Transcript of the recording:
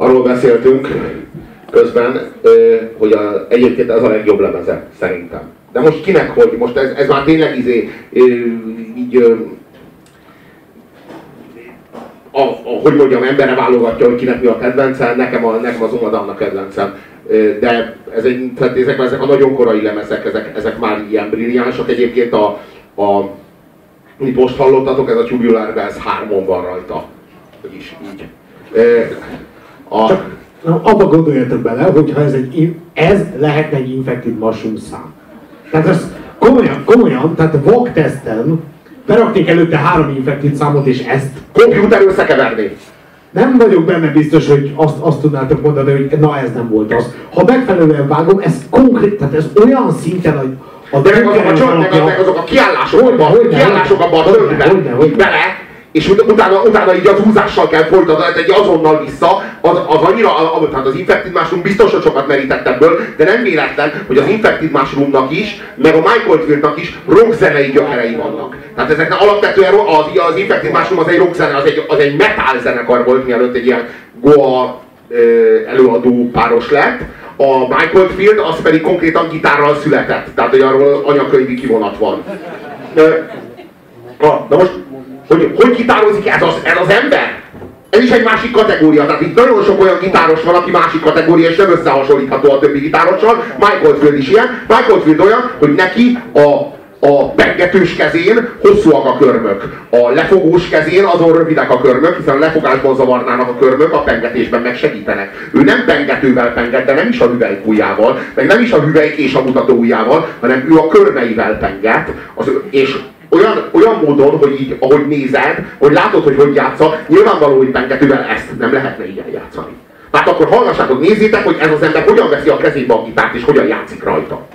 arról beszéltünk közben, hogy a, egyébként ez a legjobb lemeze, szerintem. De most kinek hogy? Most ez, ez már tényleg izé, így, a, a, hogy mondjam, embere válogatja, hogy kinek mi a kedvence, nekem, a, nekem az Umadán a kedvencem. De ez egy, tehát ezek, ezek a nagyon korai lemezek, ezek, ezek már ilyen brilliánsak. Egyébként a, a mit most hallottatok, ez a Tubular Bells 3 van rajta. Vagyis így. A, Na, abba gondoljatok bele, hogyha ez, egy, ez lehetne egy infected mushroom szám. Tehát ez komolyan, komolyan, tehát VOG teszten beraknék előtte három infektív számot, és ezt... Komputer összekeverni. Nem vagyok benne biztos, hogy azt, azt tudnátok mondani, hogy na ez nem volt az. Ha megfelelően vágom, ez konkrét, tehát ez olyan szinten, hogy a de meg azok a, csont, meg, meg azok a kiállások, hogy, hogy, kiállások abban a bele, és utána, utána így az húzással kell folytatni, egy azonnal vissza, az, az annyira, tehát az Infected Mushroom biztos, hogy sokat merített ebből, de nem véletlen, hogy az Infected Mushroomnak is, meg a Michael Fieldnak is rockzenei gyökerei vannak. Tehát ezek alapvetően az, az Infected Mushroom az egy rockzene, az egy, az egy metal zenekar volt, mielőtt egy ilyen Goa előadó páros lett. A Michael Field az pedig konkrétan gitárral született, tehát hogy arról anyakönyvi kivonat van. Na most hogy hogy gitározik ez az, ez az ember? Ez is egy másik kategória, tehát itt nagyon sok olyan gitáros van, aki másik kategória, és nem összehasonlítható a többi gitárossal. Michael Field is ilyen. Michael Field olyan, hogy neki a, a pengetős kezén hosszúak a körmök. A lefogós kezén azon rövidek a körmök, hiszen a lefogásban zavarnának a körmök, a pengetésben meg segítenek. Ő nem pengetővel penget, de nem is a hüvelykujjával, meg nem is a hüvelyk és a mutatóujjával, hanem ő a körmeivel penget, az, és olyan, olyan módon, hogy így, ahogy nézed, hogy látod, hogy hogy játsza, nyilvánvaló, hogy pengetővel ezt nem lehetne így eljátszani. Tehát akkor hallgassátok, nézzétek, hogy ez az ember hogyan veszi a kezébe a gitárt, és hogyan játszik rajta.